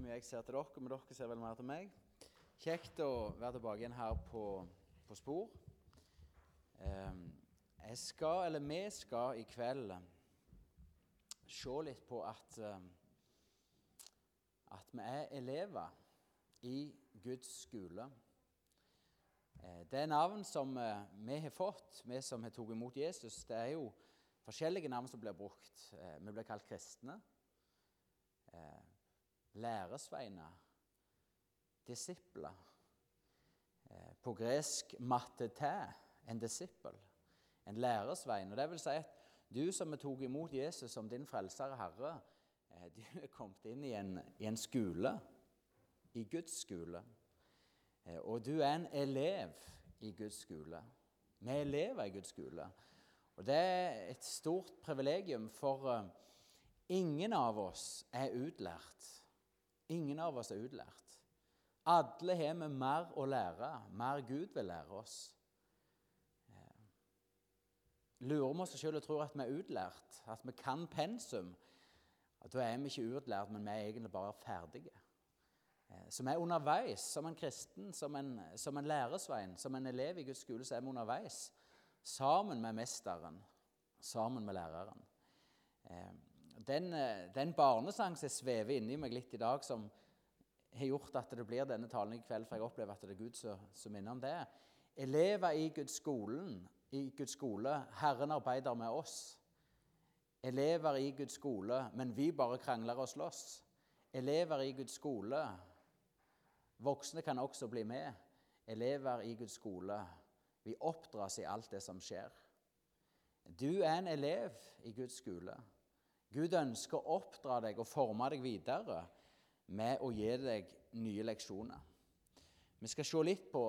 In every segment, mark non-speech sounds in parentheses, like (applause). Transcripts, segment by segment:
mye jeg ser til dere, men dere ser vel mer til meg. Kjekt å være tilbake igjen her på, på Spor. Eh, jeg skal, eller vi skal i kveld se litt på at, eh, at vi er elever i Guds skole. Eh, det er navn som eh, vi har fått, vi som har tatt imot Jesus. Det er jo forskjellige navn som blir brukt. Eh, vi blir kalt kristne. Eh, læresveiner, disipler. Eh, på gresk 'matete', en disippel, en læresvein. Og det vil si at du som tatt imot Jesus som din frelser og herre, eh, du er kommet inn i en, i en skole, i Guds skole. Og du er en elev i Guds skole. Vi er elever i Guds skole. Og det er et stort privilegium, for ingen av oss er utlært. Ingen av oss er utlært. Alle har vi mer å lære, mer Gud vil lære oss. Eh, lurer vi oss selv og tror at vi er utlært, at vi kan pensum, da er vi ikke utlært, men vi er egentlig bare ferdige. Eh, så vi er underveis som en kristen, som en, som en læresvein, som en elev i Guds skole, så er vi underveis sammen med mesteren, sammen med læreren. Den, eh, den barnesang som svever inni meg litt i dag, som har gjort at det blir denne talen i kveld, for jeg opplever at det er Gud som minner om det. Elever i Guds, skolen, i Guds skole, Herren arbeider med oss. Elever i Guds skole, men vi bare krangler og slåss. Elever i Guds skole. Voksne kan også bli med. Elever i Guds skole. Vi oppdras i alt det som skjer. Du er en elev i Guds skole. Gud ønsker å oppdra deg og forme deg videre med å gi deg nye leksjoner. Vi skal se litt på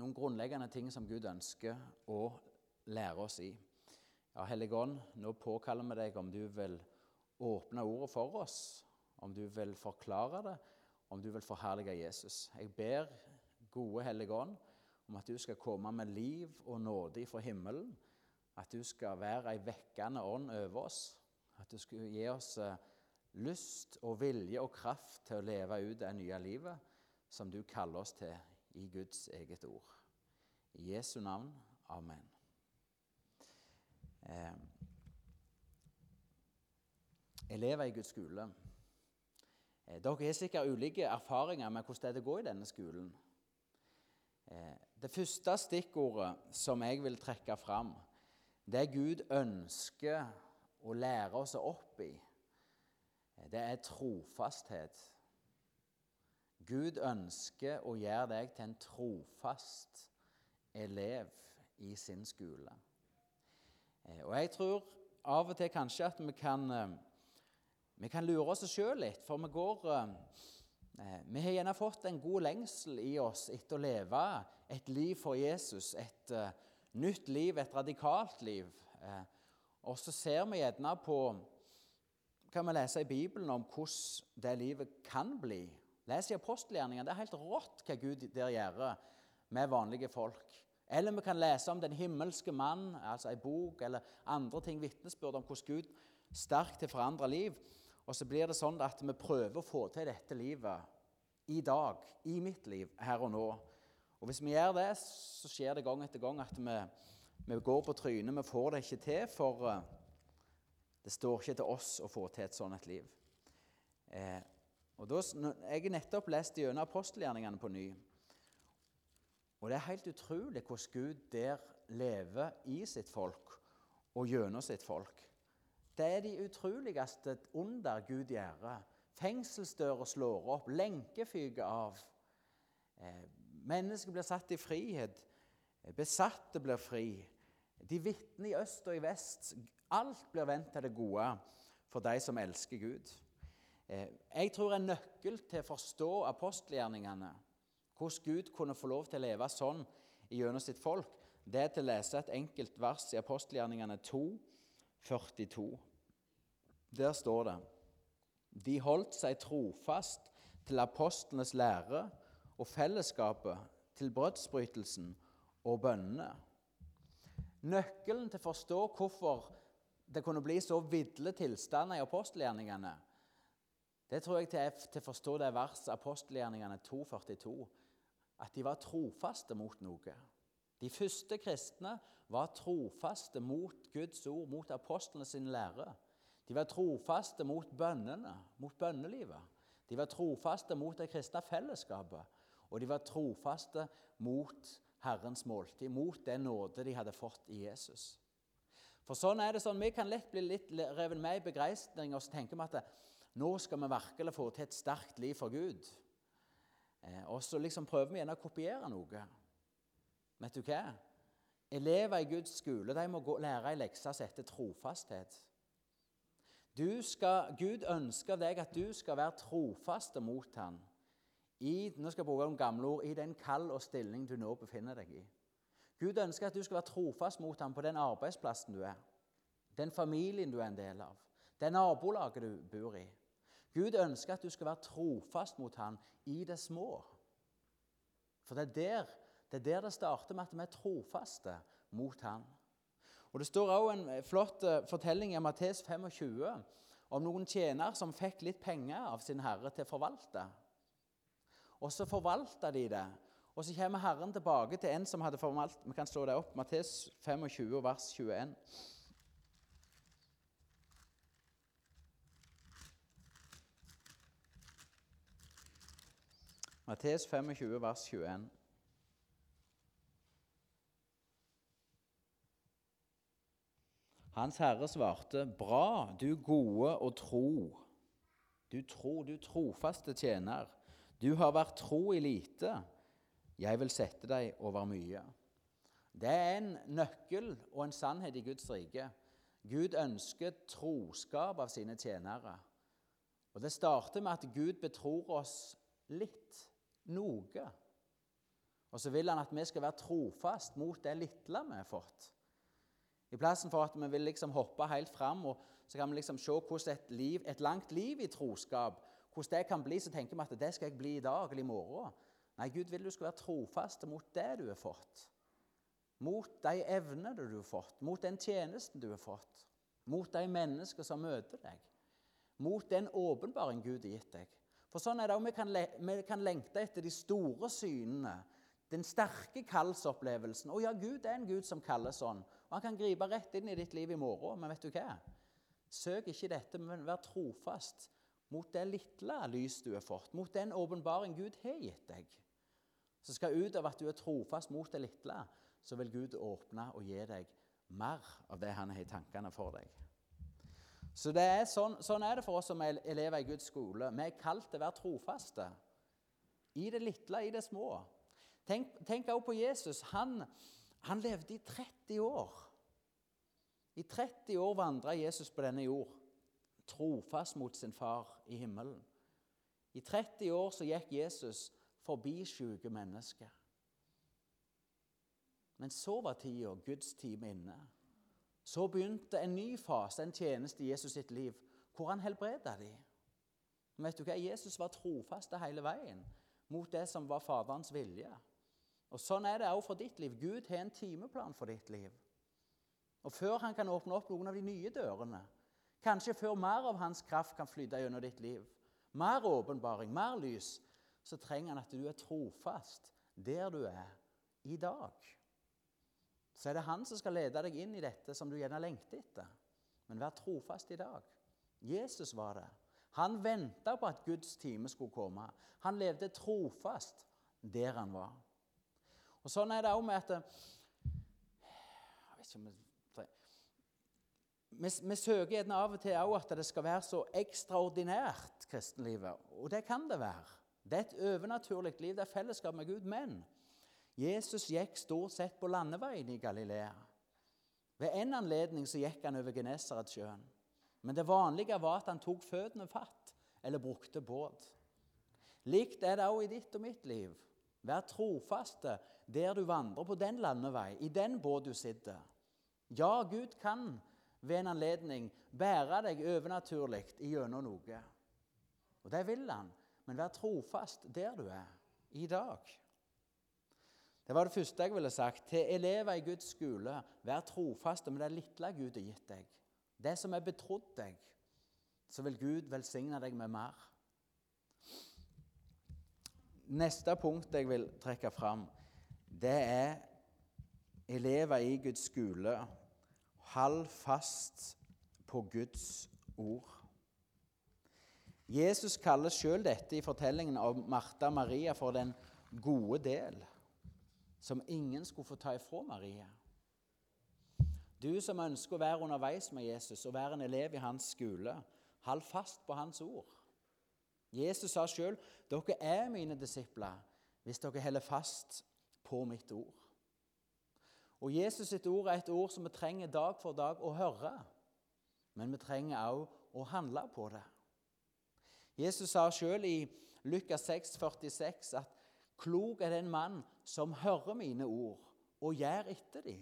noen grunnleggende ting som Gud ønsker å lære oss i. Ja, Hellige Ånd, nå påkaller vi deg om du vil åpne ordet for oss, om du vil forklare det, om du vil forherlige Jesus. Jeg ber, gode Hellige Ånd, om at du skal komme med liv og nåde fra himmelen, at du skal være ei vekkende ånd over oss, at du skulle gi oss eh, lyst og vilje og kraft til å leve ut det nye livet som du kaller oss til i Guds eget ord. I Jesu navn. Amen. Eh, elever i Guds skole. Eh, dere har sikkert ulike erfaringer med hvordan det går i denne skolen. Eh, det første stikkordet som jeg vil trekke fram, det er Gud ønsker å lære oss opp i, det er trofasthet. Gud ønsker å gjøre deg til en trofast elev i sin skole. Eh, og jeg tror av og til kanskje at vi kan, eh, vi kan lure oss sjøl litt, for vi går eh, Vi har gjerne fått en god lengsel i oss etter å leve et liv for Jesus, et nytt liv, et radikalt liv. Og så ser vi gjerne på kan vi lese i Bibelen om hvordan det livet kan bli. Les i apostelgjerningene. Det er helt rått hva Gud der gjør med vanlige folk. Eller vi kan lese om Den himmelske mann, altså ei bok, eller andre ting, vitnesbyrd om hvordan Gud sterkt til forandra liv. Og så blir det sånn at vi prøver å få til dette livet i dag, i mitt liv, her og nå. Og hvis vi gjør det, så skjer det gang etter gang at vi vi går på trynet, vi får det ikke til, for eh, det står ikke til oss å få til et sånt liv. Eh, og da, Jeg har nettopp lest gjennom apostelgjerningene på ny. Og det er helt utrolig hvordan Gud der lever i sitt folk og gjennom sitt folk. Det er de utroligste under Gud gjør. Fengselsdører slår opp, lenker fyker av. Eh, mennesker blir satt i frihet. Besatte blir fri. De vitner i øst og i vest. Alt blir vendt til det gode for de som elsker Gud. Eh, jeg tror en nøkkel til å forstå apostelgjerningene, hvordan Gud kunne få lov til å leve sånn gjennom sitt folk, det er til å lese et enkelt vers i apostelgjerningene 2, 42. Der står det De holdt seg trofast til apostlenes lære og fellesskapet, til brødsbrytelsen og bønnene. Nøkkelen til å forstå hvorfor det kunne bli så vidle tilstander i apostelgjerningene, Det tror jeg til, til å forstå det verset apostelgjerningene 2,42, at de var trofaste mot noe. De første kristne var trofaste mot Guds ord, mot apostlene sin lære. De var trofaste mot bønnene, mot bønnelivet. De var trofaste mot det kristne fellesskapet. Og de var trofaste mot Herrens måltid, mot den nåde de hadde fått i Jesus. For sånn er det sånn, Vi kan lett bli litt revet med i begeistring og så tenker vi at nå skal vi virkelig få til et sterkt liv for Gud. Eh, og så liksom prøver vi gjerne å kopiere noe. Vet du hva? Elever i Guds skole de må gå, lære ei lekse som heter trofasthet. Skal, Gud ønsker deg at du skal være trofast mot ham. I, nå skal jeg bruke noen gamle ord, i den kall og stilling du nå befinner deg i. Gud ønsker at du skal være trofast mot ham på den arbeidsplassen du er, den familien du er en del av, det nabolaget du bor i. Gud ønsker at du skal være trofast mot ham i det små. For det er der det, er der det starter med at vi er trofaste mot ham. Og Det står også en eh, flott eh, fortelling i Mattes 25 om noen tjener som fikk litt penger av sin herre til å forvalte. Og så forvalta de det. Og så kommer Herren tilbake til en som hadde formalt Vi kan slå det opp. Mattes 25, vers 21. Mattes 25, vers 21. Hans herre svarte, 'Bra, du gode og tro.' Du tro, du trofaste tjener. Du har vært tro i lite. Jeg vil sette deg over mye. Det er en nøkkel og en sannhet i Guds rike. Gud ønsker troskap av sine tjenere. Og Det starter med at Gud betror oss litt, noe. Og så vil han at vi skal være trofast mot det lille vi har fått. I plassen for at vi vil liksom hoppe helt fram og så kan vi liksom se hvordan et, liv, et langt liv i troskap hvordan det kan bli, så tenker vi at det skal jeg bli i dag eller i morgen. Nei, Gud vil du skal være trofast mot det du har fått. Mot de evnene du har fått, mot den tjenesten du har fått. Mot de mennesker som møter deg. Mot den åpenbaring Gud har gitt deg. For sånn er det også, vi vi kan lengte etter de store synene, den sterke kallsopplevelsen. Å ja, Gud er en Gud som kaller sånn. Og Han kan gripe rett inn i ditt liv i morgen. Men vet du hva? Søk ikke dette, men vær trofast mot det lille lys du har fått, mot den åpenbaring Gud har gitt deg. Så skal ut av at du er trofast mot det lille, så vil Gud åpne og gi deg mer av det han har i tankene for deg. Så er sånn, sånn, er det for oss som er elever i Guds skole. Vi er kalt til å være trofaste. I det lille, i det små. Tenk, tenk også på Jesus. Han, han levde i 30 år. I 30 år vandra Jesus på denne jord, trofast mot sin far i himmelen. I 30 år så gikk Jesus forbi syke mennesker. Men så var tida, Guds time, inne. Så begynte en ny fase, en tjeneste i Jesus sitt liv, hvor han helbreda dem. Men vet du hva? Jesus var trofast hele veien mot det som var Faderens vilje. Og Sånn er det også for ditt liv. Gud har en timeplan for ditt liv. Og Før han kan åpne opp noen av de nye dørene, kanskje før mer av hans kraft kan flyte gjennom ditt liv, mer åpenbaring, mer lys, så trenger han at du er trofast der du er i dag. Så er det han som skal lede deg inn i dette som du gjerne lengter etter. Men vær trofast i dag. Jesus var det. Han venta på at Guds time skulle komme. Han levde trofast der han var. Og Sånn er det òg med at vi, vi, vi, søker gjerne av og til at det skal være så ekstraordinært, kristenlivet. Og det kan det være. Det er et overnaturlig liv, det er fellesskap med Gud. Men Jesus gikk stort sett på landeveien i Galilea. Ved en anledning så gikk han over Genesaretsjøen. Men det vanlige var at han tok føttene fatt eller brukte båt. Likt er det òg i ditt og mitt liv. Vær trofaste der du vandrer på den landevei, i den båt du sitter. Ja, Gud kan ved en anledning bære deg overnaturlig gjennom noe. Og det vil han. Men vær trofast der du er, i dag. Det var det første jeg ville sagt. Til elever i Guds skole, vær trofaste med det lille Gud har gitt deg. Det som er betrodd deg, så vil Gud velsigne deg med mer. neste punkt jeg vil trekke fram, det er elever i Guds skole. Hold fast på Guds ord. Jesus kaller sjøl dette i fortellingen om Martha og Maria for den gode del, som ingen skulle få ta ifra Maria. Du som ønsker å være underveis med Jesus og være en elev i hans skole, hold fast på hans ord. Jesus sa sjøl, 'Dere er mine disipler hvis dere holder fast på mitt ord'. Og Jesus sitt ord er et ord som vi trenger dag for dag å høre. Men vi trenger òg å handle på det. Jesus sa sjøl i Lukas 6, 46 at klok er den mann som hører mine ord og gjør etter dem.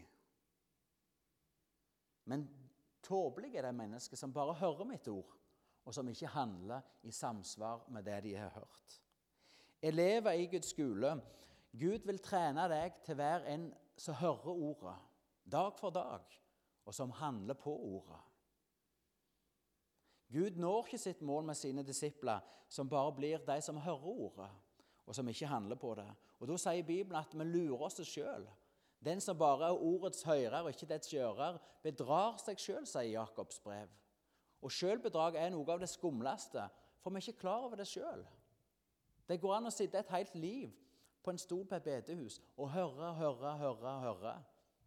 Men tåpelig er det mennesket som bare hører mitt ord, og som ikke handler i samsvar med det de har hørt. Elever i Guds skole Gud vil trene deg til å være en som hører ordet dag for dag, og som handler på ordet. Gud når ikke sitt mål med sine disipler, som bare blir de som hører ordet, og som ikke handler på det. Og Da sier Bibelen at vi lurer oss sjøl. Den som bare er ordets hører og ikke dets gjører, bedrar seg sjøl, sier Jakobs brev. Og sjølbedrag er noe av det skumleste, for vi er ikke klar over det sjøl. Det går an å sitte et helt liv på en stol på et bedehus og høre, høre, høre. høre.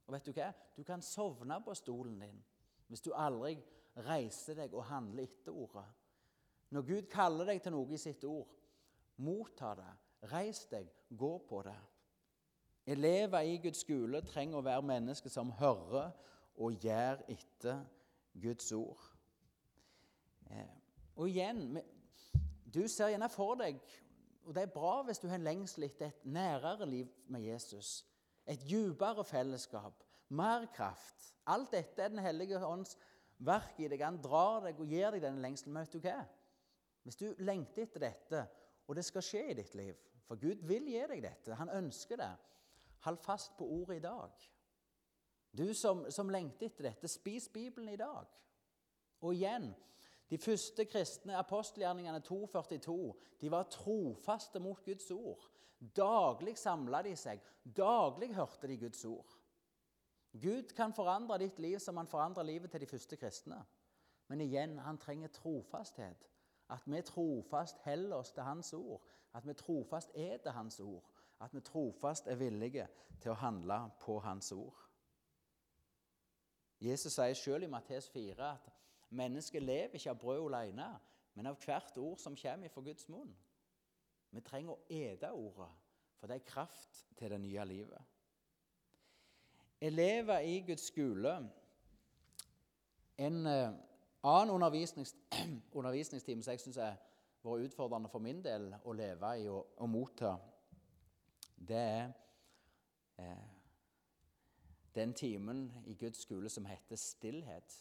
Og vet Du hva? Du kan sovne på stolen din hvis du aldri reiser deg og handler etter ordet. Når Gud kaller deg til noe i sitt ord, motta det. Reis deg, gå på det. Elever i Guds skole trenger å være mennesker som hører og gjør etter Guds ord. Eh, og igjen, du ser gjerne for deg og Det er bra hvis du har en lengsel etter et nærere liv med Jesus. Et dypere fellesskap, mer kraft. Alt dette er Den hellige ånds verk i deg. Han drar deg og gir deg denne lengselen. Men vet du hva? Hvis du lengter etter dette, og det skal skje i ditt liv For Gud vil gi deg dette. Han ønsker det. Hold fast på ordet i dag. Du som, som lengter etter dette, spis Bibelen i dag. Og igjen de første kristne apostelgjerningene 242 de var trofaste mot Guds ord. Daglig samla de seg. Daglig hørte de Guds ord. Gud kan forandre ditt liv som han forandrer livet til de første kristne. Men igjen, han trenger trofasthet. At vi trofast holder oss til Hans ord. At vi trofast er til Hans ord. At vi trofast er villige til å handle på Hans ord. Jesus sier selv i Mattes 4 at mennesket lever ikke av brød alene, men av hvert ord som kommer fra Guds munn. Vi trenger å ete ordet, for det er kraft til det nye livet. Elever i Guds skole En uh, annen undervisnings, (clears throat) undervisningstime som jeg syns har vært utfordrende for min del å leve i og, og motta, det er eh, den timen i Guds skole som heter stillhet.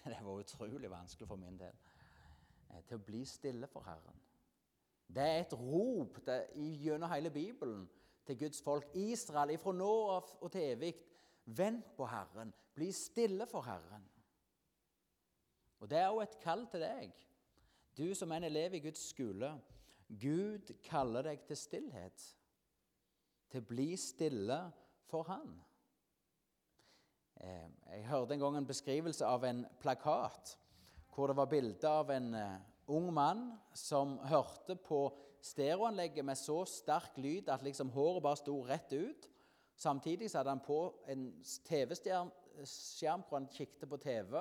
(laughs) Det var utrolig vanskelig for min del. Uh, til å bli stille for Herren. Det er et rop det, gjennom hele Bibelen til Guds folk. Israel, ifra nå av og til evig, vent på Herren. Bli stille for Herren. Og Det er også et kall til deg, du som er en elev i Guds skole. Gud kaller deg til stillhet, til å bli stille for Han. Eh, jeg hørte en gang en beskrivelse av en plakat hvor det var bilde av en eh, ung mann som hørte på stereoanlegget med så sterk lyd at liksom håret bare sto rett ut. Samtidig så hadde han på en TV-skjerm hvor han kikket på TV.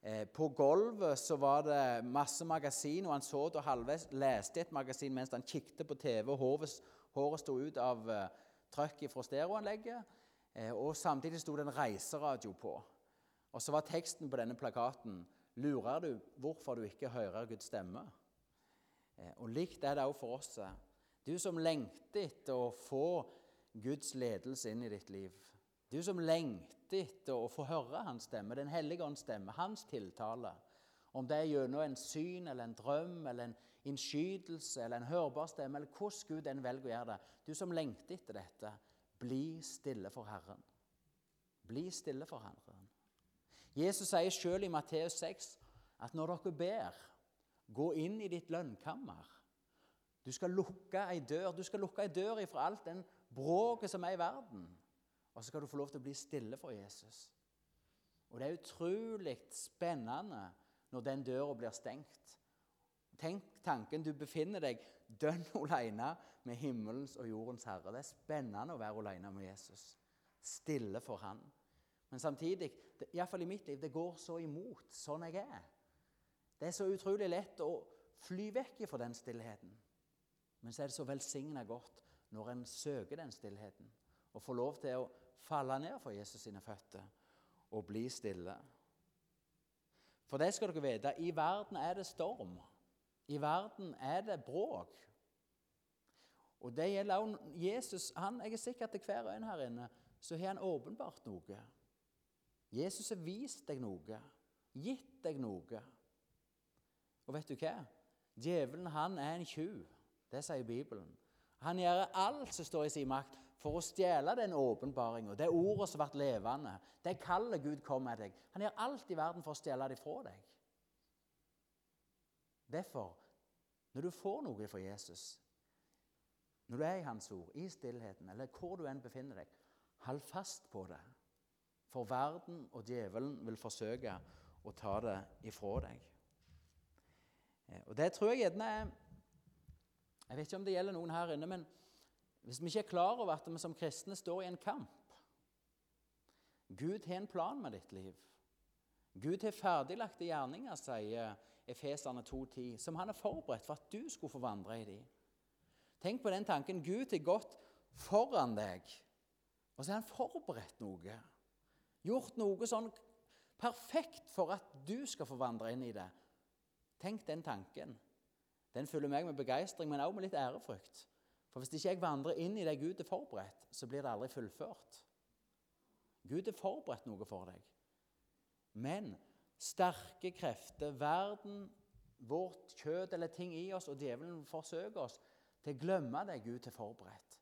Eh, på gulvet så var det masse magasin, og han så og halvveis leste et magasin mens han kikket på TV. Håret, håret sto ut av trøkket fra stereoanlegget. Eh, og Samtidig sto det en reiseradio på. Og så var teksten på denne plakaten Lurer du hvorfor du ikke hører Guds stemme? Eh, og Likt er det også for oss. Eh. Du som lengter etter å få Guds ledelse inn i ditt liv. Du som lengter etter å få høre Hans stemme, Den hellige ånds stemme, Hans tiltale. Om det er gjennom en syn eller en drøm eller en innskytelse eller en hørbar stemme, eller hvordan Gud enn velger å gjøre det. Du som lengter etter dette, bli stille for Herren. Bli stille for Herren. Jesus sier selv i Matteus 6 at når dere ber, Gå inn i ditt lønnkammer. Du skal lukke ei dør. Du skal lukke ei dør ifra alt den bråket som er i verden. Og så skal du få lov til å bli stille for Jesus. Og det er utrolig spennende når den døra blir stengt. Tenk tanken du befinner deg dønn (laughs) alene med himmelens og jordens herre. Det er spennende å være alene med Jesus. Stille for han. Men samtidig, iallfall i mitt liv, det går så imot sånn jeg er. Det er så utrolig lett å fly vekk fra den stillheten. Men så er det så velsigna godt når en søker den stillheten og får lov til å falle ned for Jesus sine føtter og bli stille. For det skal dere vite, i verden er det storm. I verden er det bråk. Og det gjelder også Jesus. Han, jeg er sikker at til hver øyne her inne så har han åpenbart noe. Jesus har vist deg noe, gitt deg noe. Og vet du hva? Djevelen han er en tjuv. Det sier Bibelen. Han gjør alt som står i sin makt for å stjele den åpenbaringa, det ordet som ble levende, det kallet Gud kom med deg. Han gjør alt i verden for å stjele det fra deg. Derfor, når du får noe fra Jesus, når du er i Hans ord, i stillheten, eller hvor du enn befinner deg, hold fast på det. For verden og djevelen vil forsøke å ta det ifra deg. Eh, og Det tror jeg gjerne er Jeg vet ikke om det gjelder noen her inne, men hvis vi ikke er klar over at vi som kristne står i en kamp Gud har en plan med ditt liv. Gud har ferdiglagte gjerninger, sier Efeserne 2,10, som han har forberedt for at du skulle få vandre i de. Tenk på den tanken. Gud har gått foran deg, og så har han forberedt noe. Gjort noe sånn perfekt for at du skal få vandre inn i det. Tenk den tanken. Den fyller meg med begeistring, men også med litt ærefrykt. For hvis ikke jeg vandrer inn i det Gud er forberedt, så blir det aldri fullført. Gud har forberedt noe for deg. Men sterke krefter, verden, vårt kjød eller ting i oss, og djevelen forsøker oss til å glemme det Gud har forberedt.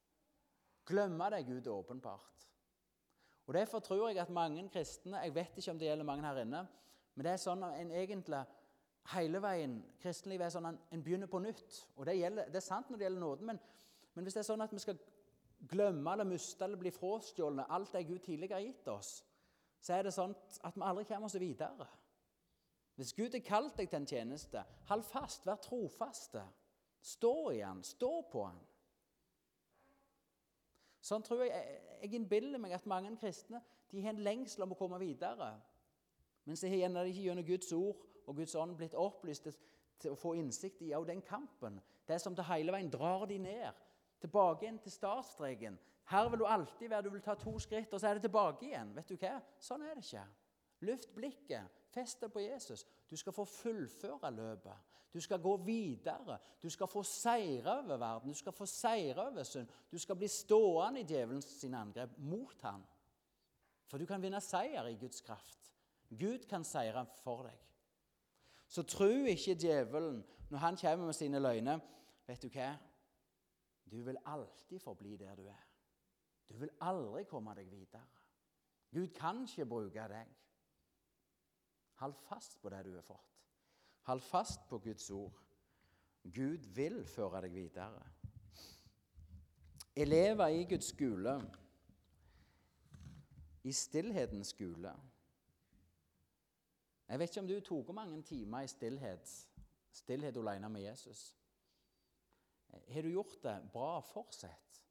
Glemme det Gud åpenbart. Og Derfor tror jeg at mange kristne Jeg vet ikke om det gjelder mange her inne, men det er sånn en egentlig hele veien Kristenlivet er sånn at en begynner på nytt. Og det, gjelder, det er sant når det gjelder nåden, men men hvis det er sånn at vi skal glemme eller miste eller bli frastjålet alt det Gud tidligere har gitt oss, så er det sånn at vi aldri kommer oss videre. Hvis Gud har kalt deg til en tjeneste, hold fast, vær trofaste. Stå i han, stå på han. Sånn tror jeg jeg innbiller meg at mange kristne de har en lengsel om å komme videre. Men så har gjerne ikke gjennom Guds ord og Guds ånd blitt opplyst til, å få innsikt i den kampen. Det som til hele veien drar de ned Tilbake igjen til startstreken. Her vil du alltid være. Du vil ta to skritt, og så er det tilbake igjen. Vet du hva? Sånn er det ikke. Løft blikket. Fest deg på Jesus. Du skal få fullføre løpet. Du skal gå videre. Du skal få seire over verden. Du skal få seire over synd. Du skal bli stående i djevelens angrep mot ham. For du kan vinne seier i Guds kraft. Gud kan seire for deg. Så tro ikke djevelen når han kommer med sine løgner. Vet du hva? Du vil alltid forbli der du er. Du vil aldri komme deg videre. Gud kan ikke bruke deg. Hold fast på det du har fått. Hold fast på Guds ord. Gud vil føre deg videre. Elever i Guds skole, i stillhetens skole Jeg vet ikke om du tok mange timer i stillhet, stillhet alene med Jesus. Har du gjort det, bra, fortsett.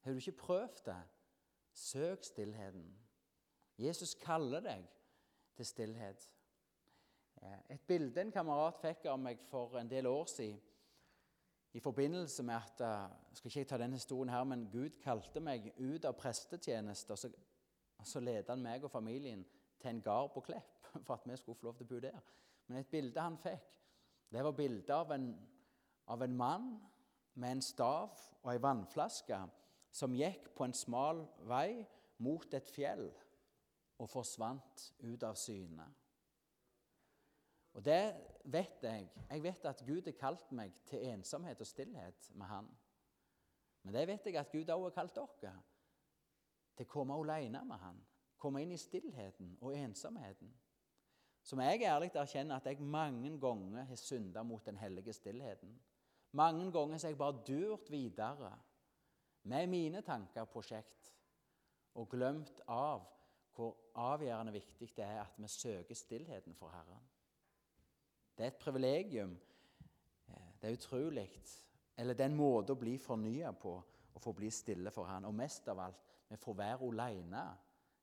Har du ikke prøvd det, søk stillheten. Jesus kaller deg til stillhet. Et bilde en kamerat fikk av meg for en del år siden i forbindelse med at eh, jeg skal ikke ta denne historien her, men Gud kalte meg ut av prestetjeneste, og så, så ledet han meg og familien til en gard på Klepp (laughs) for at vi skulle få lov til å bo der. Men et bilde han fikk, det var bilde av en av en mann med en stav og ei vannflaske som gikk på en smal vei mot et fjell og forsvant ut av syne. Og det vet jeg. Jeg vet at Gud har kalt meg til ensomhet og stillhet med Han. Men det vet jeg at Gud også har kalt dere til å komme alene med Han. Komme inn i stillheten og ensomheten. Som jeg ærlig erkjenner at jeg mange ganger har synda mot den hellige stillheten. Mange ganger har jeg bare durt videre med mine tanker og prosjekt og glemt av hvor avgjørende viktig det er at vi søker stillheten for Herren. Det er et privilegium. Eh, det er utrolig. Eller det er en måte å bli fornya på, å få bli stille for Han. Og mest av alt, vi får være alene.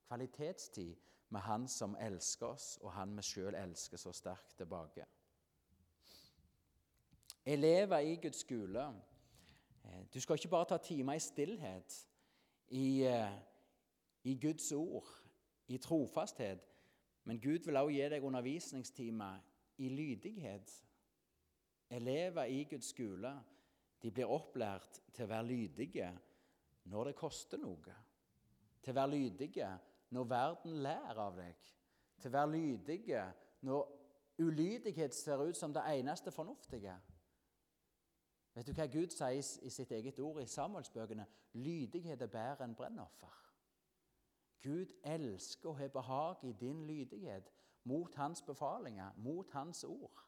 Kvalitetstid med Han som elsker oss, og Han vi sjøl elsker så sterkt tilbake. Elever i Guds skole eh, Du skal ikke bare ta timer i stillhet, i, eh, i Guds ord, i trofasthet, men Gud vil også gi deg undervisningstimer i lydighet. Elever i Guds skole de blir opplært til å være lydige når det koster noe. Til å være lydige når verden lærer av deg. Til å være lydige når ulydighet ser ut som det eneste fornuftige. Vet du hva Gud sier i sitt eget ord i Samuelsbøkene? Lydighet er bedre enn brennoffer. Gud elsker å ha behag i din lydighet mot hans befalinger, mot hans ord.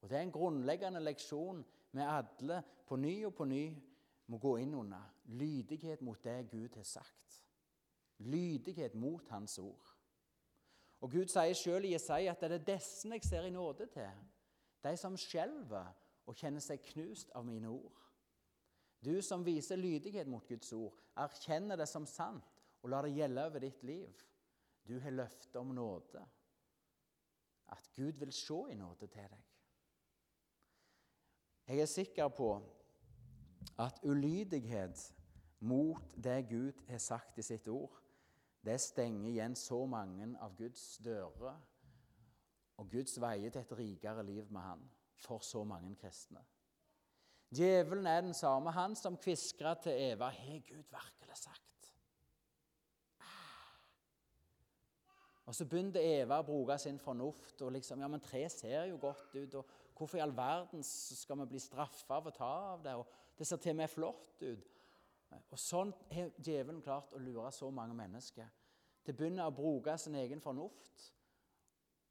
Og Det er en grunnleggende leksjon vi alle på ny og på ny må gå inn under. Lydighet mot det Gud har sagt. Lydighet mot Hans ord. Og Gud sier sjøl i Jesaja at det er disse jeg ser i nåde til. De som skjelver og kjenner seg knust av mine ord. Du som viser lydighet mot Guds ord, erkjenner det som sant og la det gjelde over ditt liv. Du har løfte om nåde. At Gud vil se i nåde til deg. Jeg er sikker på at ulydighet mot det Gud har sagt i sitt ord, det stenger igjen så mange av Guds dører og Guds veier til et rikere liv med Han for så mange kristne. Djevelen er den samme, han som kviskra til Eva Har Gud virkelig sagt? Og Så begynte Eva å bruke sin fornuft. og liksom, ja, men Tre ser jo godt ut. og Hvorfor i all verden skal vi bli straffa av å ta av det? og Det ser til og med flott ut. Og Sånn har djevelen klart å lure så mange mennesker. Det begynner å bruke sin egen fornuft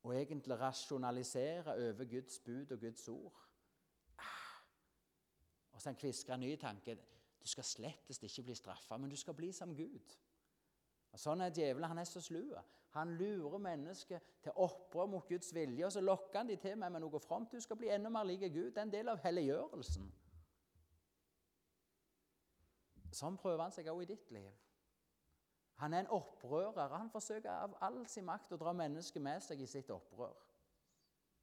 og egentlig rasjonalisere over Guds bud og Guds ord. Ah. Og så kvisker en ny tanke. Du skal slettest ikke bli straffa, men du skal bli som Gud. Og Sånn er djevelen. Han er så slu. Han lurer mennesket til opprør mot Guds vilje, og så lokker han de til med, med noe fromt. Du skal bli enda mer lik Gud. Det er en del av helliggjørelsen. Sånn prøver han seg også i ditt liv. Han er en opprører. Han forsøker av all sin makt å dra mennesket med seg i sitt opprør.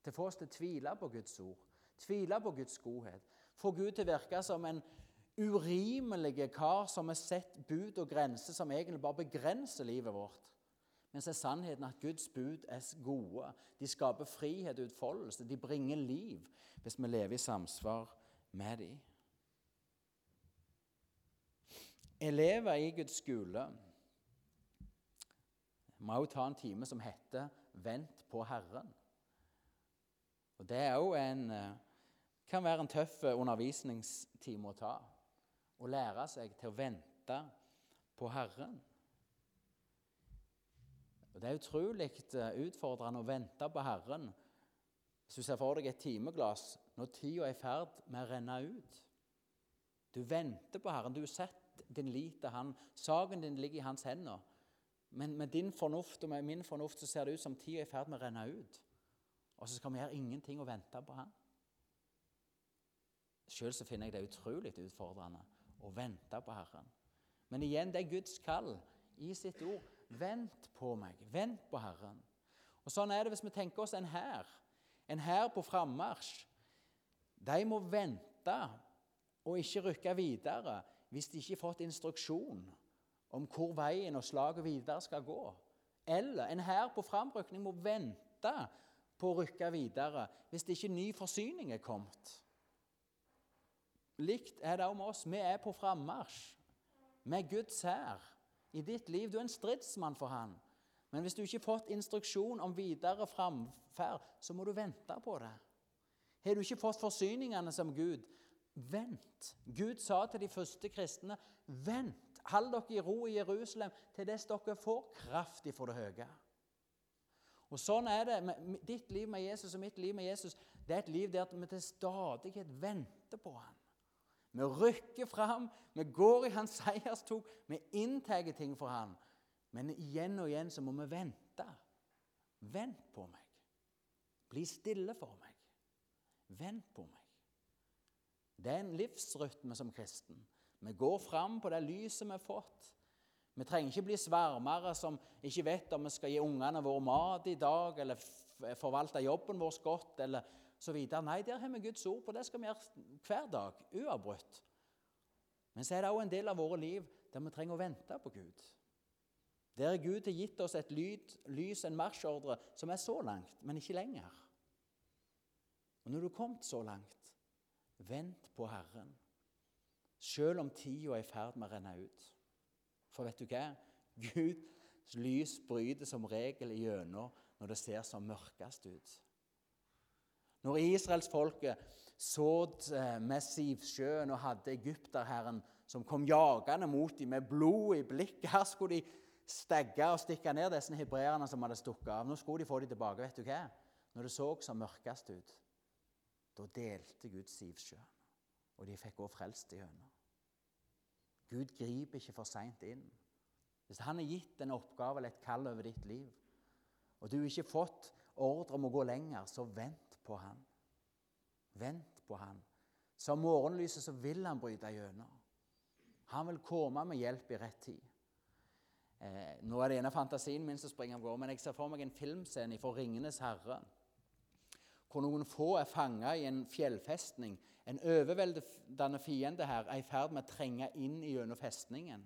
Til å få oss til å tvile på Guds ord, tvile på Guds godhet. Få Gud til å virke som en urimelig kar som har sett bud og grenser som egentlig bare begrenser livet vårt. Men så er sannheten at Guds bud er gode. De skaper frihet og utfoldelse. De bringer liv hvis vi lever i samsvar med dem. Elever i Guds skole må også ta en time som heter 'Vent på Herren'. Og Det er også en, eh, kan være en tøff undervisningstime å ta å lære seg til å vente på Herren. Og Det er utrolig eh, utfordrende å vente på Herren hvis du ser for deg et timeglass når tida er i ferd med å renne ut. Du venter på Herren. Du har sett din lit til Han. Saken din ligger i Hans hender. Men med din fornuft og med min fornuft så ser det ut som tida er i ferd med å renne ut. Og så skal vi gjøre ingenting og vente på Han. Sjøl finner jeg det utrolig utfordrende å vente på Herren. Men igjen, det er Guds kall i sitt ord. Vent på meg. Vent på Herren. Og Sånn er det hvis vi tenker oss en hær. En hær på frammarsj. De må vente og ikke rykke videre hvis de ikke har fått instruksjon om hvor veien og slaget videre skal gå. Eller en hær på framrykning må vente på å rykke videre hvis det ikke ny forsyning er kommet. Likt er det om oss. Vi er på frammarsj med Guds hær i ditt liv. Du er en stridsmann for Han. Men hvis du ikke har fått instruksjon om videre framferd, så må du vente på det. Har du ikke fått forsyningene som Gud, vent. Gud sa til de første kristne, vent. Hold dere i ro i Jerusalem til dess dere får kraft ifra det høye. Og Sånn er det ditt liv med Jesus og mitt liv med Jesus. det er et liv der vi til stadighet venter på Han. Vi rykker fram, vi går i hans seierstog, vi inntar ting for Han. Men igjen og igjen så må vi vente. Vent på meg. Bli stille for meg. Vent på meg. Det er en livsrytme som kristen. Vi går fram på det lyset vi har fått. Vi trenger ikke bli svermere som ikke vet om vi skal gi ungene våre mat i dag, eller forvalte jobben vår godt, eller så videre. Nei, der har vi Guds ord på. Det skal vi gjøre hver dag, uavbrutt. Men så er det òg en del av våre liv der vi trenger å vente på Gud. Der Gud har gitt oss et lyd, lys, en marsjordre, som er så langt, men ikke lenger. Og når du er kommet så langt, vent på Herren, selv om tida er i ferd med å renne ut. For vet du hva? Guds lys bryter som regel igjennom når det ser som mørkest ut. Når israelsfolket sådd eh, med Sivsjøen og hadde egypterherren som kom jagende mot dem med blod i blikket Her skulle de stegge og stikke ned disse hebreerne som hadde stukket av. Nå skulle de få dem tilbake. Vet du hva? Når det så som mørkest ut, da delte Gud Sivsjøen, og de fikk også frelst igjennom. Gud griper ikke for seint inn. Hvis han har gitt en oppgave eller et kall over ditt liv, og du ikke fått ordre om å gå lenger, så vent på han. Vent på han. Som morgenlyset så vil han bryte gjennom. Han vil komme med hjelp i rett tid. Eh, nå er det ene fantasien min som springer av gårde, men jeg ser for meg en filmscene fra 'Ringenes herre', hvor noen få er fanga i en fjellfestning en overveldende fiende her er i ferd med å trenge inn gjennom festningen.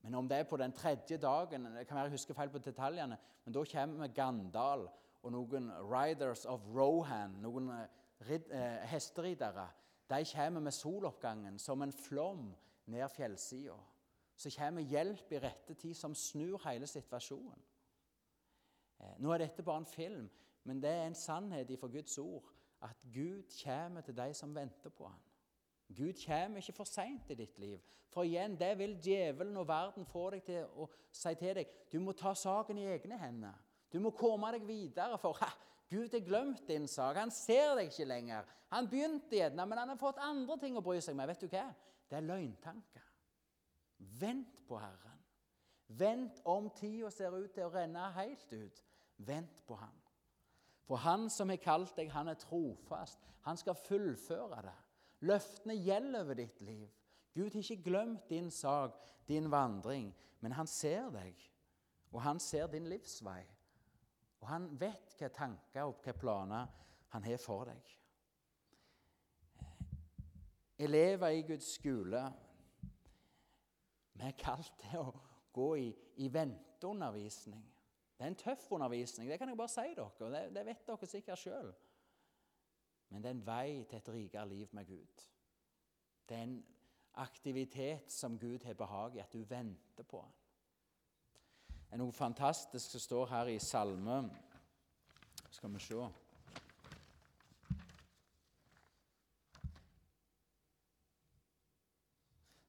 Men om det er på den tredje dagen det kan være jeg husker feil på detaljene, men Da kommer Gandal og noen Riders of Rohan, noen eh, hesteridere. De kommer med soloppgangen som en flom ned fjellsida. Så kommer hjelp i rette tid som snur hele situasjonen. Eh, nå er dette bare en film, men det er en sannhet ifra Guds ord at Gud kommer til de som venter på ham. Gud kommer ikke for seint i ditt liv. For igjen, det vil djevelen og verden få deg til å si til deg. Du må ta saken i egne hender. Du må komme deg videre, for ha, Gud har glemt din sak. Han ser deg ikke lenger. Han begynte gjerne, men han har fått andre ting å bry seg med. Vet du hva? Det er løgntanker. Vent på Herren. Vent om tida ser ut til å renne helt ut. Vent på Han. For han som har kalt deg, han er trofast. Han skal fullføre det. Løftene gjelder over ditt liv. Gud har ikke glemt din sak, din vandring, men han ser deg, og han ser din livsvei. Og han vet hvilke tanker og hvilke planer han har for deg. Elever i Guds skole Vi er kalt til å gå i, i venteundervisning. Det er en tøff undervisning, det kan jeg bare si dere. Det, det vet dere sikkert sjøl. Men det er en vei til et rikere liv med Gud. Det er en aktivitet som Gud har behag i, at du venter på han. Det er noe fantastisk som står her i Salme Skal vi se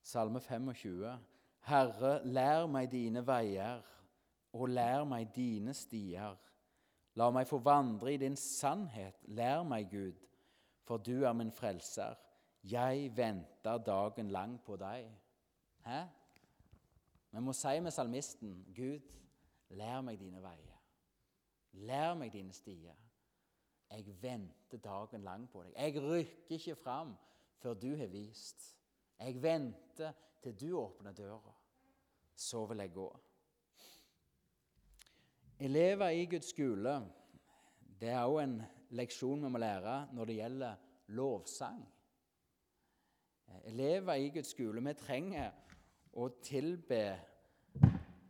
Salme 25. Herre, lær meg dine veier og lær meg dine stier. La meg få vandre i din sannhet. Lær meg, Gud, for du er min frelser. Jeg venter dagen lang på deg. Hæ? Vi må si med salmisten, Gud, lær meg dine veier. Lær meg dine stier. Jeg venter dagen lang på deg. Jeg rykker ikke fram før du har vist. Jeg venter til du åpner døra. Så vil jeg gå. Elever i Guds skole det er òg en leksjon vi må lære når det gjelder lovsang. Elever i Guds skole, vi trenger å tilbe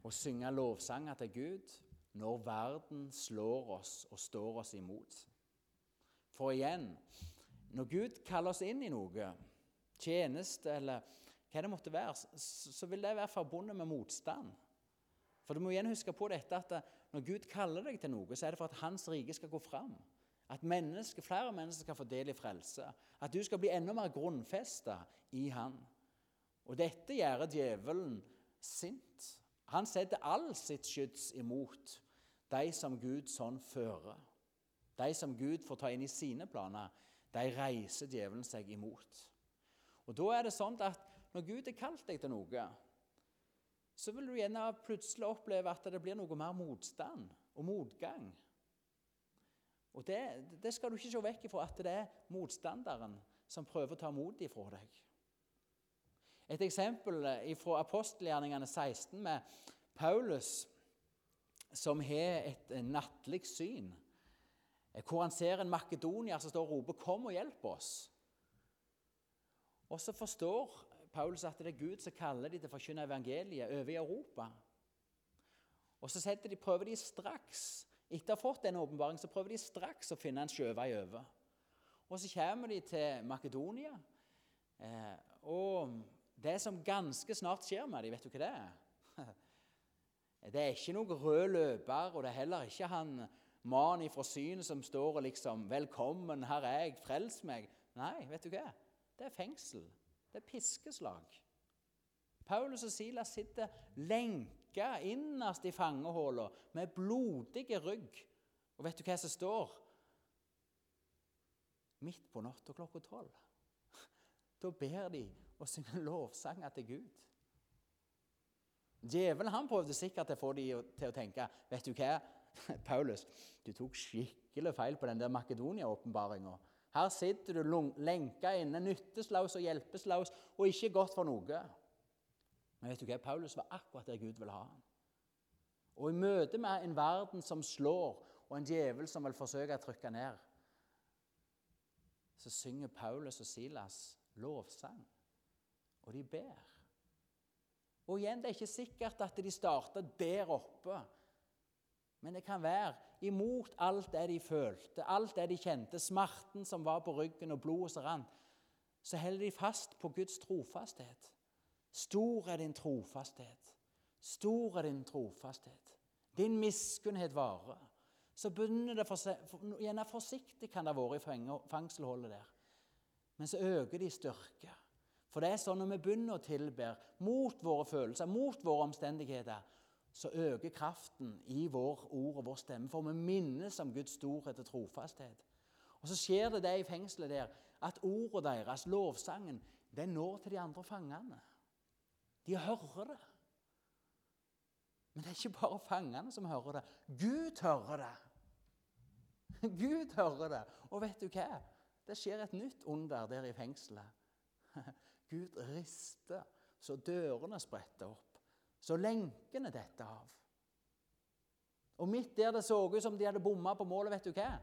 og synge lovsanger til Gud når verden slår oss og står oss imot. For igjen når Gud kaller oss inn i noe, tjeneste eller hva det måtte være, så vil det være forbundet med motstand. For du må igjen huske på dette at når Gud kaller deg til noe, så er det for at Hans rike skal gå fram. At menneske, flere mennesker skal få del i frelse. At du skal bli enda mer grunnfesta i Han. Og dette gjør djevelen sint. Han setter all sitt skyts imot de som Gud sånn fører. de som Gud får ta inn i sine planer, de reiser djevelen seg imot. Og da er det sånn at når Gud har kalt deg til noe, så vil du gjerne plutselig oppleve at det blir noe mer motstand og motgang. Og det, det skal du ikke se vekk ifra, at det er motstanderen som prøver å ta motet ifra deg. Et eksempel fra apostelgjerningene 16 med Paulus som har et nattlig syn, hvor han ser en makedonier som står og roper 'Kom og hjelp oss'. Og så forstår Paulus at det er Gud som kaller de til å forkynne evangeliet over i Europa. Og så de, prøver de straks etter å ha fått den åpenbaringen, så prøver de straks å finne en sjøvei over. Og så kommer de til Makedonia. Eh, og det som ganske snart skjer med dem, vet du hva det er? (laughs) Det er ikke noen rød løper, og det er heller ikke han mannen fra synet som står og liksom 'Velkommen, her er jeg, frels meg.' Nei, vet du hva? Det er fengsel. Det er piskeslag. Paulus og Silas sitter lenka innerst i fangehullet med blodige rygg. Og vet du hva som står? Midt på natta klokka tolv. (laughs) Da ber de og synger lovsanger til Gud. Djevelen han prøvde sikkert å få dem til å tenke Vet du hva, (laughs) Paulus, du tok skikkelig feil på den der Makedonia-åpenbaringa. Her sitter du lenka inne, nytteslaus og hjelpeslaus, og ikke godt for noe. Men vet du hva? Paulus var akkurat der Gud ville ha ham. Og i møte med en verden som slår, og en djevel som vil forsøke å trykke ned, så synger Paulus og Silas lovsang, og de ber. Og igjen, det er ikke sikkert at de starter der oppe. Men det kan være imot alt det de følte, alt det de kjente, smerten som var på ryggen og blodet som rant, så holder de fast på Guds trofasthet. Stor er din trofasthet. Stor er din trofasthet. Din miskunnhet varer. Så begynner det for, Gjerne forsiktig kan det ha vært i fangselholdet der. Men så øker de styrke. For det er sånn når vi begynner å tilbe mot våre følelser, mot våre omstendigheter, så øker kraften i vår ord og vår stemme. For vi minnes om Guds storhet og trofasthet. Og så skjer det det i fengselet der, at ordet deres, lovsangen, den når til de andre fangene. De hører det. Men det er ikke bare fangene som hører det. Gud hører det. Gud hører det. Og vet du hva? Det skjer et nytt under der i fengselet. Gud rister så dørene spretter opp så lenkene detter av. Og midt der det så ut som de hadde bomma på målet, vet du hva?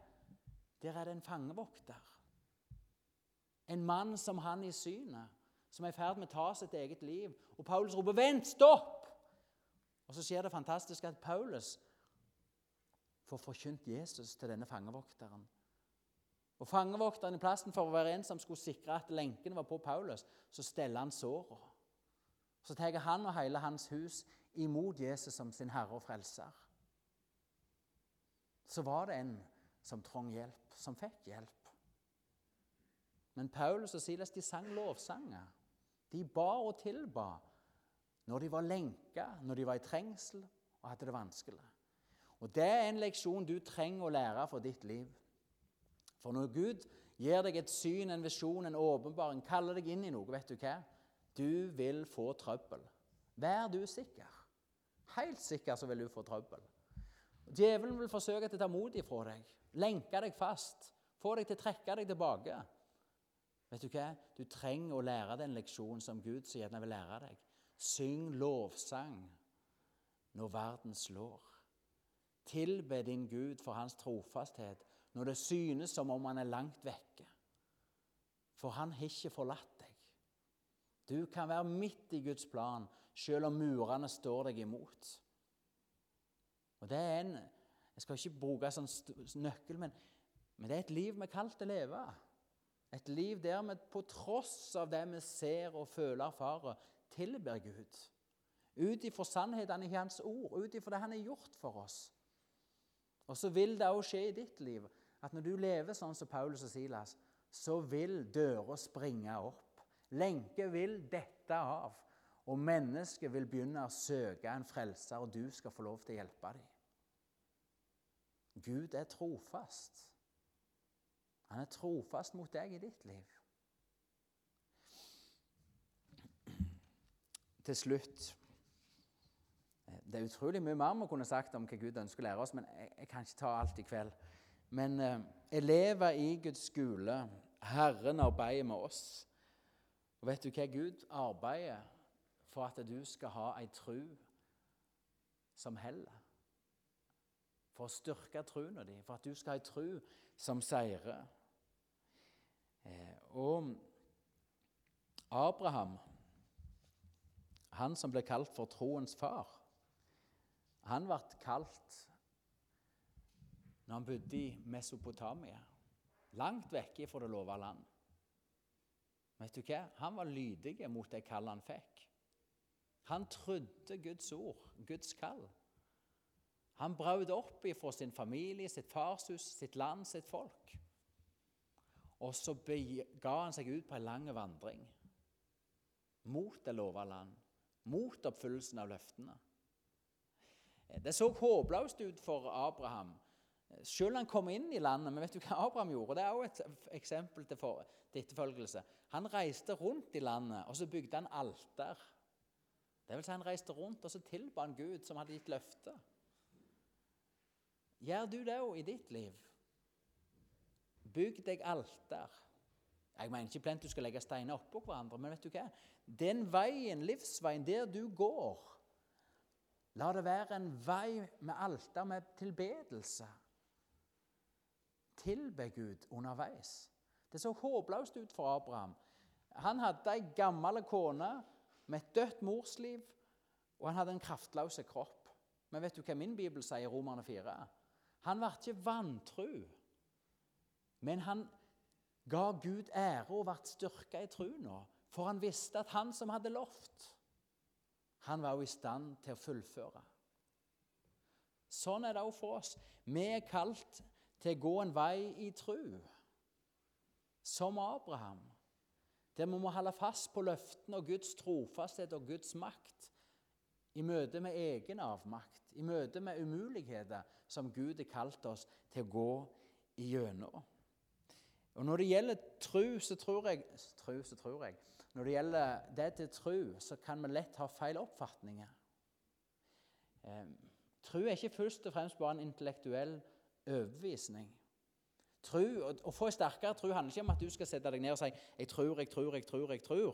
Der er det en fangevokter. En mann som han i synet, som er i ferd med å ta sitt eget liv. Og Paulus roper 'Vent! Stopp!' Og så skjer det fantastisk at Paulus får forkynt Jesus til denne fangevokteren. Og Fangevokteren i plassen for å være en som skulle sikre at lenkene var på Paulus, så steller han såra. Så tar han og hele hans hus imot Jesus som sin herre og frelser. Så var det en som trong hjelp, som fikk hjelp. Men Paulus og Silas de sang lovsanger. De ba og tilba når de var lenka, når de var i trengsel og hadde det vanskelig. Og Det er en leksjon du trenger å lære for ditt liv. For når Gud gir deg et syn, en visjon, en åpenbaring, kaller deg inn i noe, vet du hva? Du vil få trøbbel. Vær du sikker. Helt sikker så vil du få trøbbel. Djevelen vil forsøke å ta mot ifra deg, lenke deg fast, få deg til å trekke deg tilbake. Vet du hva? Du trenger å lære den leksjonen som Gud så gjerne vil lære deg. Syng lovsang når verden slår. Tilbe din Gud for hans trofasthet når det synes som om han er langt vekke. For han har ikke forlatt deg. Du kan være midt i Guds plan, selv om murene står deg imot. Og det er en Jeg skal ikke bruke sånn nøkkel, men, men, det er et liv vi er kalt å leve. Et liv der vi på tross av det vi ser og føler og erfarer, tilber Gud. Ut ifra sannhetene i Hans ord, ut ifra det Han har gjort for oss. Og så vil det òg skje i ditt liv at når du lever sånn som Paulus og Silas, så vil dører springe opp. Lenker vil dette av, og mennesket vil begynne å søke en frelser, og du skal få lov til å hjelpe dem. Gud er trofast. Han er trofast mot deg i ditt liv. Til slutt Det er utrolig mye mer vi kunne sagt om hva Gud ønsker å lære oss, men jeg, jeg kan ikke ta alt i kveld. Men eh, elever i Guds skole Herren arbeider med oss. Og vet du hva? Gud arbeider for at du skal ha ei tru som heller. For å styrke troen din, for at du skal ha ei tru som seirer. Eh, og Abraham, han som ble kalt for troens far, han ble kalt når han bodde i Mesopotamia, langt vekke fra det lova land. Vet du hva? Han var lydig mot det kallet han fikk. Han trodde Guds ord, Guds kall. Han brøt opp ifra sin familie, sitt farshus, sitt land, sitt folk. Og så ga han seg ut på en lang vandring mot det lova land, mot oppfyllelsen av løftene. Det så håpløst ut for Abraham, selv han kom inn i landet. Men vet du hva Abraham gjorde? Det er også et eksempel til, for, til etterfølgelse. Han reiste rundt i landet, og så bygde han alter. Det vil si Han reiste rundt og så tilba han Gud, som hadde gitt løfte. Gjør du det òg i ditt liv? Bygg deg alter. Jeg mener ikke plent du skal legge steiner oppå hverandre, men vet du hva? Den veien, livsveien, der du går, la det være en vei med alter, med tilbedelse. Tilbe Gud underveis. Det så håpløst ut for Abraham. Han hadde ei gammel kone med et dødt morsliv, og han hadde en kraftløs kropp. Men vet du hva min bibel sier i Romerne 4? Han ble ikke vantru. Men han ga Gud ære og ble styrka i trua, for han visste at han som hadde lovt, han var jo i stand til å fullføre. Sånn er det òg for oss. Vi er kalt til å gå en vei i tru, som Abraham. Der vi må holde fast på løftene og Guds trofasthet og Guds makt i møte med egen avmakt, i møte med umuligheter som Gud har kalt oss til å gå igjennom. Og Når det gjelder tru, så tror jeg, tru, så tror jeg Når det gjelder det til tru, så kan vi lett ha feil oppfatninger. Eh, tru er ikke først og fremst bare en intellektuell overbevisning. Å få sterkere tru handler ikke om at du skal sette deg ned og si 'jeg tror, jeg tror, jeg tror', jeg tror.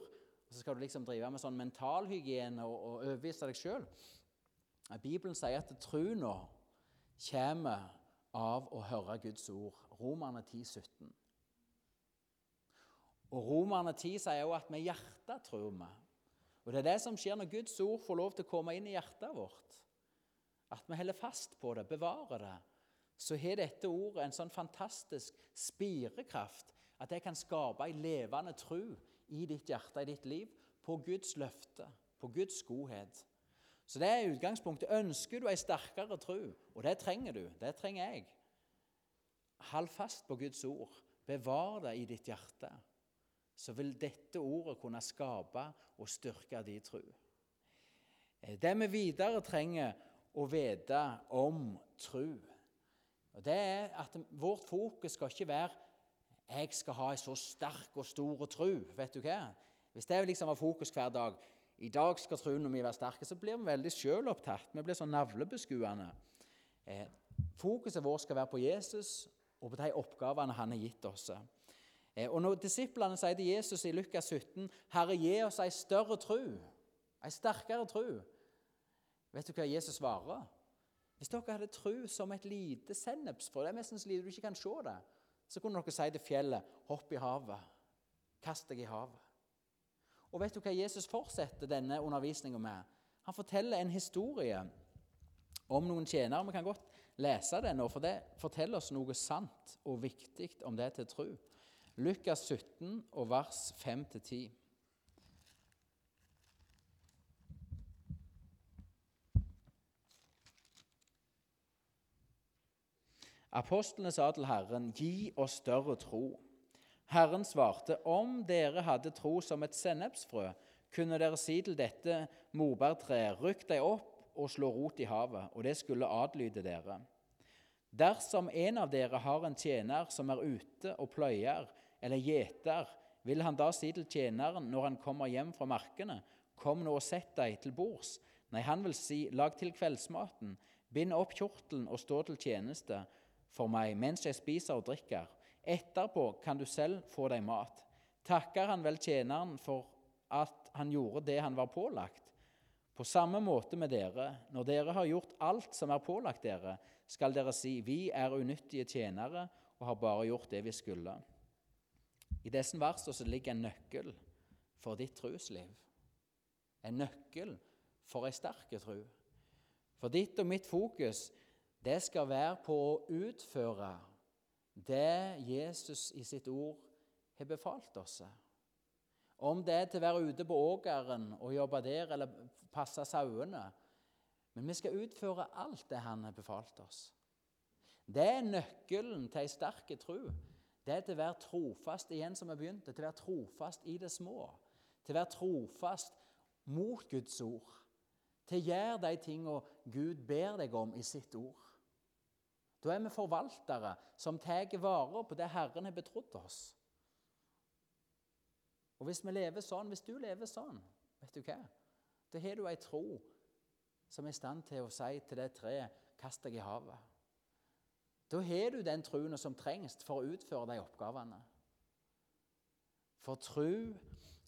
Og Så skal du liksom drive med sånn mentalhygiene og, og overbevise deg sjøl. Bibelen sier at tru nå kommer av å høre Guds ord. Romerne 10, 17. Og Romerne 10 sier også at med hjertet tror vi. Og Det er det som skjer når Guds ord får lov til å komme inn i hjertet vårt. At vi holder fast på det, bevarer det. Så har dette ordet en sånn fantastisk spirekraft at det kan skape en levende tro i ditt hjerte, i ditt liv, på Guds løfte, på Guds godhet. Så det er utgangspunktet. Ønsker du ei sterkere tro, og det trenger du, det trenger jeg, hold fast på Guds ord. Bevar det i ditt hjerte så vil dette ordet kunne skape og styrke din tro. Eh, det vi videre trenger å vite om tro, det er at vårt fokus skal ikke være jeg skal ha en så sterk og stor tro. vet du hva? Hvis det liksom var fokus hver dag i dag skal troen min være sterk, så blir vi veldig sjølopptatt. Vi blir sånn navlebeskuende. Eh, fokuset vårt skal være på Jesus og på de oppgavene han har gitt oss. Eh, og Når disiplene sier til Jesus i Lukas 17 Herre, gi oss ei større tru, ei sterkere tru, vet du hva Jesus svarer? Hvis dere hadde tru som et lite sennepsfrø, det er nesten så lite du ikke kan se det, så kunne dere si til fjellet, hopp i havet, kast deg i havet. Og vet du hva Jesus fortsetter denne undervisninga med? Han forteller en historie om noen tjenere. Vi kan godt lese den nå, for det forteller oss noe sant og viktig om det til tru. Lukas 17 og vers 5-10. Apostlene sa til Herren, 'Gi oss større tro.' Herren svarte, 'Om dere hadde tro som et sennepsfrø, kunne dere si til dette morbærtreet, rykk deg opp og slå rot i havet, og det skulle adlyde dere.' Dersom en av dere har en tjener som er ute og pløyer eller gjeter, vil han da si til tjeneren når han kommer hjem fra markene, Kom nå og sett deg til bords. Nei, han vil si, Lag til kveldsmaten, bind opp kjortelen og stå til tjeneste for meg mens jeg spiser og drikker. Etterpå kan du selv få deg mat. Takker han vel tjeneren for at han gjorde det han var pålagt? På samme måte med dere, når dere har gjort alt som er pålagt dere, skal dere si, vi er unyttige tjenere og har bare gjort det vi skulle. I disse versene ligger en nøkkel for ditt trosliv. En nøkkel for ei sterk tro. For ditt og mitt fokus det skal være på å utføre det Jesus i sitt ord har befalt oss. Om det er til å være ute på åkeren og jobbe der eller passe sauene. Men vi skal utføre alt det han har befalt oss. Det er nøkkelen til ei sterk tro. Det er til å være trofast igjen som vi begynte, til å være trofast i det små. Til å være trofast mot Guds ord. Til å gjøre de tingene Gud ber deg om i sitt ord. Da er vi forvaltere som tar vare på det Herren har betrodd oss. Og hvis vi lever sånn, hvis du lever sånn, vet du hva? Da har du ei tro som er i stand til å si til det treet 'Kast deg i havet'. Da har du den troen som trengs for å utføre de oppgavene. For tro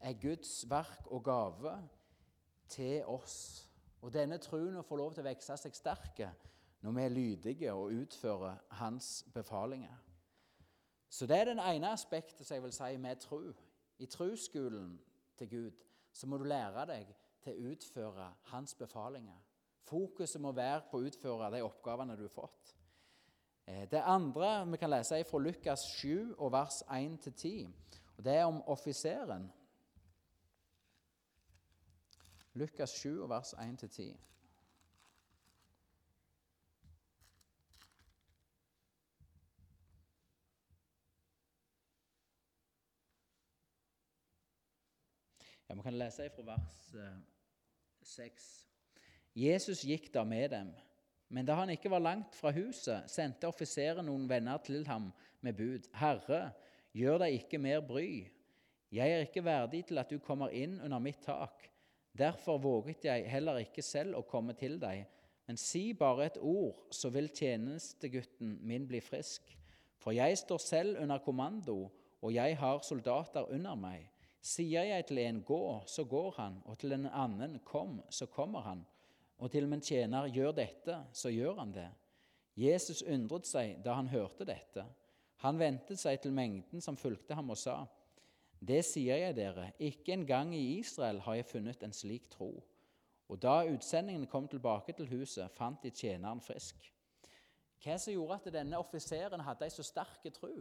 er Guds verk og gave til oss. Og denne troen får lov til å vokse seg sterke når vi er lydige og utfører Hans befalinger. Så det er den ene aspektet som jeg vil si med tro. I trosskolen til Gud så må du lære deg til å utføre Hans befalinger. Fokuset må være på å utføre de oppgavene du har fått. Eh, det andre vi kan lese, er fra Lukas 7, og vers 1-10. og Det er om offiseren. Lukas 7, vers 1-10. Ja, Vi kan lese fra vers 6. Eh, Jesus gikk da med dem. Men da han ikke var langt fra huset, sendte offiseren noen venner til ham med bud. Herre, gjør deg ikke mer bry. Jeg er ikke verdig til at du kommer inn under mitt tak. Derfor våget jeg heller ikke selv å komme til deg. Men si bare et ord, så vil tjenestegutten min bli frisk. For jeg står selv under kommando, og jeg har soldater under meg. Sier jeg til en gå, så går han, og til en annen kom, så kommer han, og til min tjener gjør dette, så gjør han det. Jesus undret seg da han hørte dette. Han vendte seg til mengden som fulgte ham, og sa:" Det sier jeg dere, ikke engang i Israel har jeg funnet en slik tro. Og da utsendingen kom tilbake til huset, fant de tjeneren frisk. Hva som gjorde at denne offiseren hadde ei så sterk tro?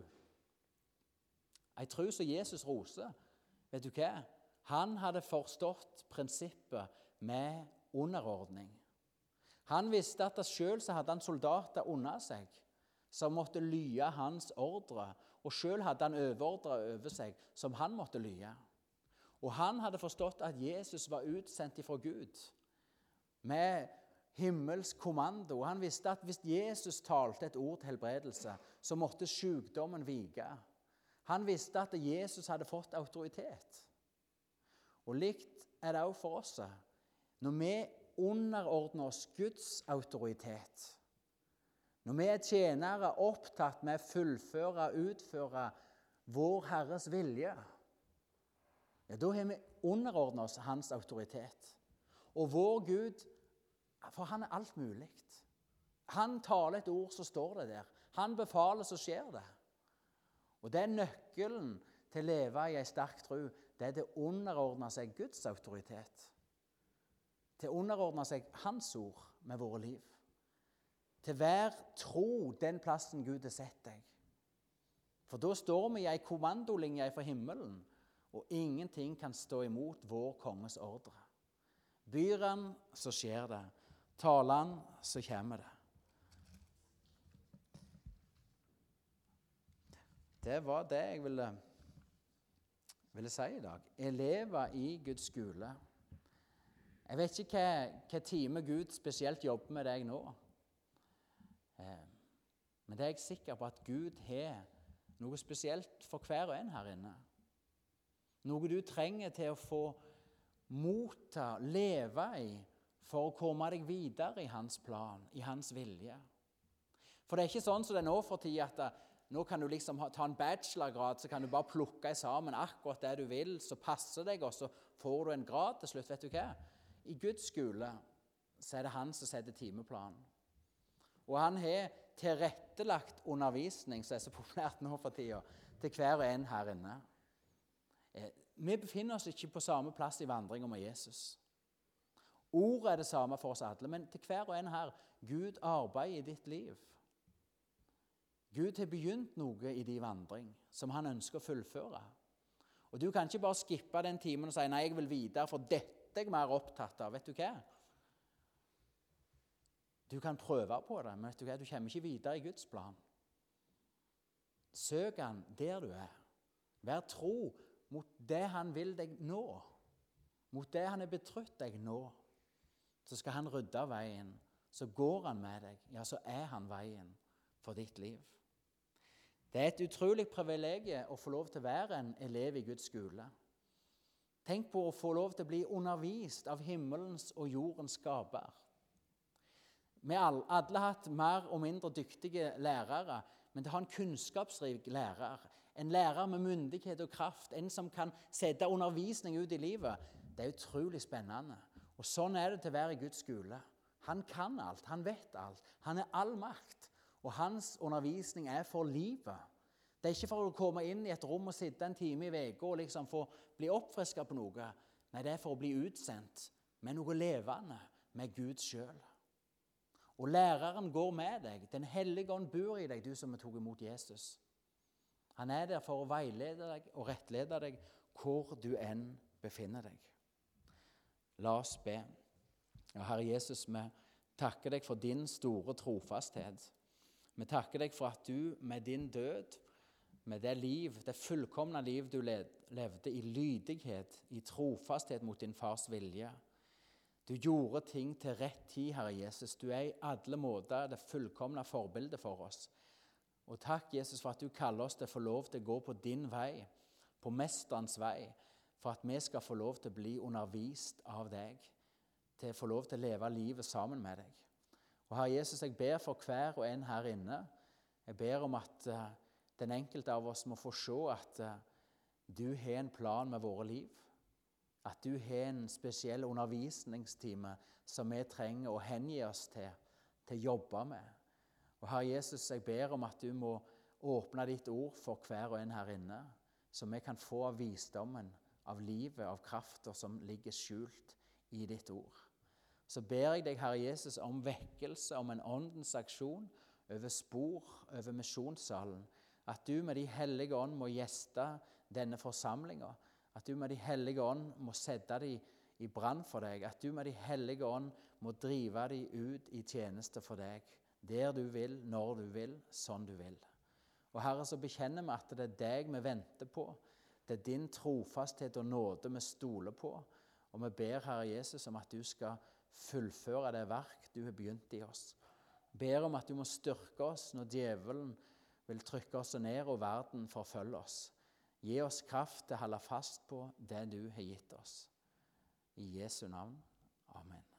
Ei tro som Jesus roser. Vet du hva? Han hadde forstått prinsippet med underordning. Han visste at sjøl hadde han soldater under seg som måtte lye hans ordre og sjøl hadde han overordra over seg som han måtte lye. Og han hadde forstått at Jesus var utsendt ifra Gud med himmelsk kommando. Han visste at hvis Jesus talte et ord til helbredelse, så måtte sykdommen vike. Han visste at Jesus hadde fått autoritet. Og likt er det òg for oss. Når vi underordner oss Guds autoritet, når vi er tjenere opptatt med å fullføre og utføre vår Herres vilje, ja, da har vi underordnet oss Hans autoritet. Og vår Gud, for han er alt mulig. Han taler et ord, så står det der. Han befaler, så skjer det. Og det er nøkkelen til å leve i ei sterk tro. Det er det å seg Guds autoritet. Til å underordne seg Hans ord med våre liv til hver tro den plassen Gud har sett deg. For da står vi i ei kommandolinje fra himmelen, og ingenting kan stå imot vår konges ordre. Byr han, så skjer det. Taler han, så kommer det. Det var det jeg ville, ville si i dag. Elever i Guds skole. Jeg vet ikke hva, time Gud spesielt jobber med deg nå. Eh, Men det er jeg sikker på at Gud har noe spesielt for hver og en her inne. Noe du trenger til å få motta, leve i, for å komme deg videre i hans plan, i hans vilje. For det er ikke sånn som det er nå for tida, at eh, nå kan du liksom ta en bachelorgrad, så kan du bare plukke sammen akkurat det du vil, så passer deg, og så får du en grad til slutt. Vet du hva? I Guds skole så er det han som setter timeplanen. Og han har tilrettelagt undervisning, som er så populært nå for tida, til hver og en her inne. Eh, vi befinner oss ikke på samme plass i vandringa med Jesus. Ordet er det samme for oss alle, men til hver og en her Gud arbeider i ditt liv. Gud har begynt noe i din vandring som han ønsker å fullføre. Og Du kan ikke bare skippe den timen og si 'nei, jeg vil videre', for dette er jeg mer opptatt av. Vet du hva? Du kan prøve på det, men vet du hva? du kommer ikke videre i Guds plan. Søk Han der du er. Vær tro mot det Han vil deg nå, mot det Han har betrodd deg nå. Så skal Han rydde veien. Så går Han med deg. Ja, så er Han veien for ditt liv. Det er et utrolig privilegium å få lov til å være en elev i Guds skole. Tenk på å få lov til å bli undervist av himmelens og jordens skaper. Vi har alle hatt mer og mindre dyktige lærere, men det har en kunnskapsrik lærer. En lærer med myndighet og kraft, en som kan sette undervisning ut i livet. Det er utrolig spennende. Og Sånn er det til å være i Guds skole. Han kan alt, han vet alt. Han er all makt. Og hans undervisning er for livet. Det er ikke for å komme inn i et rom og sitte en time i uka og liksom få bli oppfriska på noe. Nei, det er for å bli utsendt med noe levende, med Gud sjøl. Og læreren går med deg. Den hellige ånd bor i deg, du som tok imot Jesus. Han er der for å veilede deg og rettlede deg hvor du enn befinner deg. La oss be. Ja, Herre Jesus, vi takker deg for din store trofasthet. Vi takker deg for at du med din død, med det liv, det fullkomne liv du levde i lydighet, i trofasthet mot din fars vilje Du gjorde ting til rett tid, Herre Jesus. Du er i alle måter det fullkomne forbildet for oss. Og takk, Jesus, for at du kaller oss til å få lov til å gå på din vei, på Mesterens vei, for at vi skal få lov til å bli undervist av deg, til å få lov til å leve livet sammen med deg. Og Herre Jesus, jeg ber for hver og en her inne. Jeg ber om at uh, den enkelte av oss må få se at uh, du har en plan med våre liv. At du har en spesiell undervisningstime som vi trenger å hengi oss til, til å jobbe med. Og Herre Jesus, jeg ber om at du må åpne ditt ord for hver og en her inne, så vi kan få av visdommen, av livet, av krafta som ligger skjult i ditt ord så ber jeg deg, Herre Jesus, om vekkelse, om en åndens aksjon over spor, over misjonssalen. At du med De hellige ånd må gjeste denne forsamlinga. At du med De hellige ånd må sette dem i brann for deg. At du med De hellige ånd må drive dem ut i tjeneste for deg. Der du vil, når du vil, sånn du vil. Og Herre, så bekjenner vi at det er deg vi venter på. Det er din trofasthet og nåde vi stoler på. Og vi ber Herre Jesus om at du skal fullføre det verk du har begynt i oss. Ber om at du må styrke oss når djevelen vil trykke oss ned og verden forfølge oss. Gi oss kraft til å holde fast på det du har gitt oss. I Jesu navn. Amen.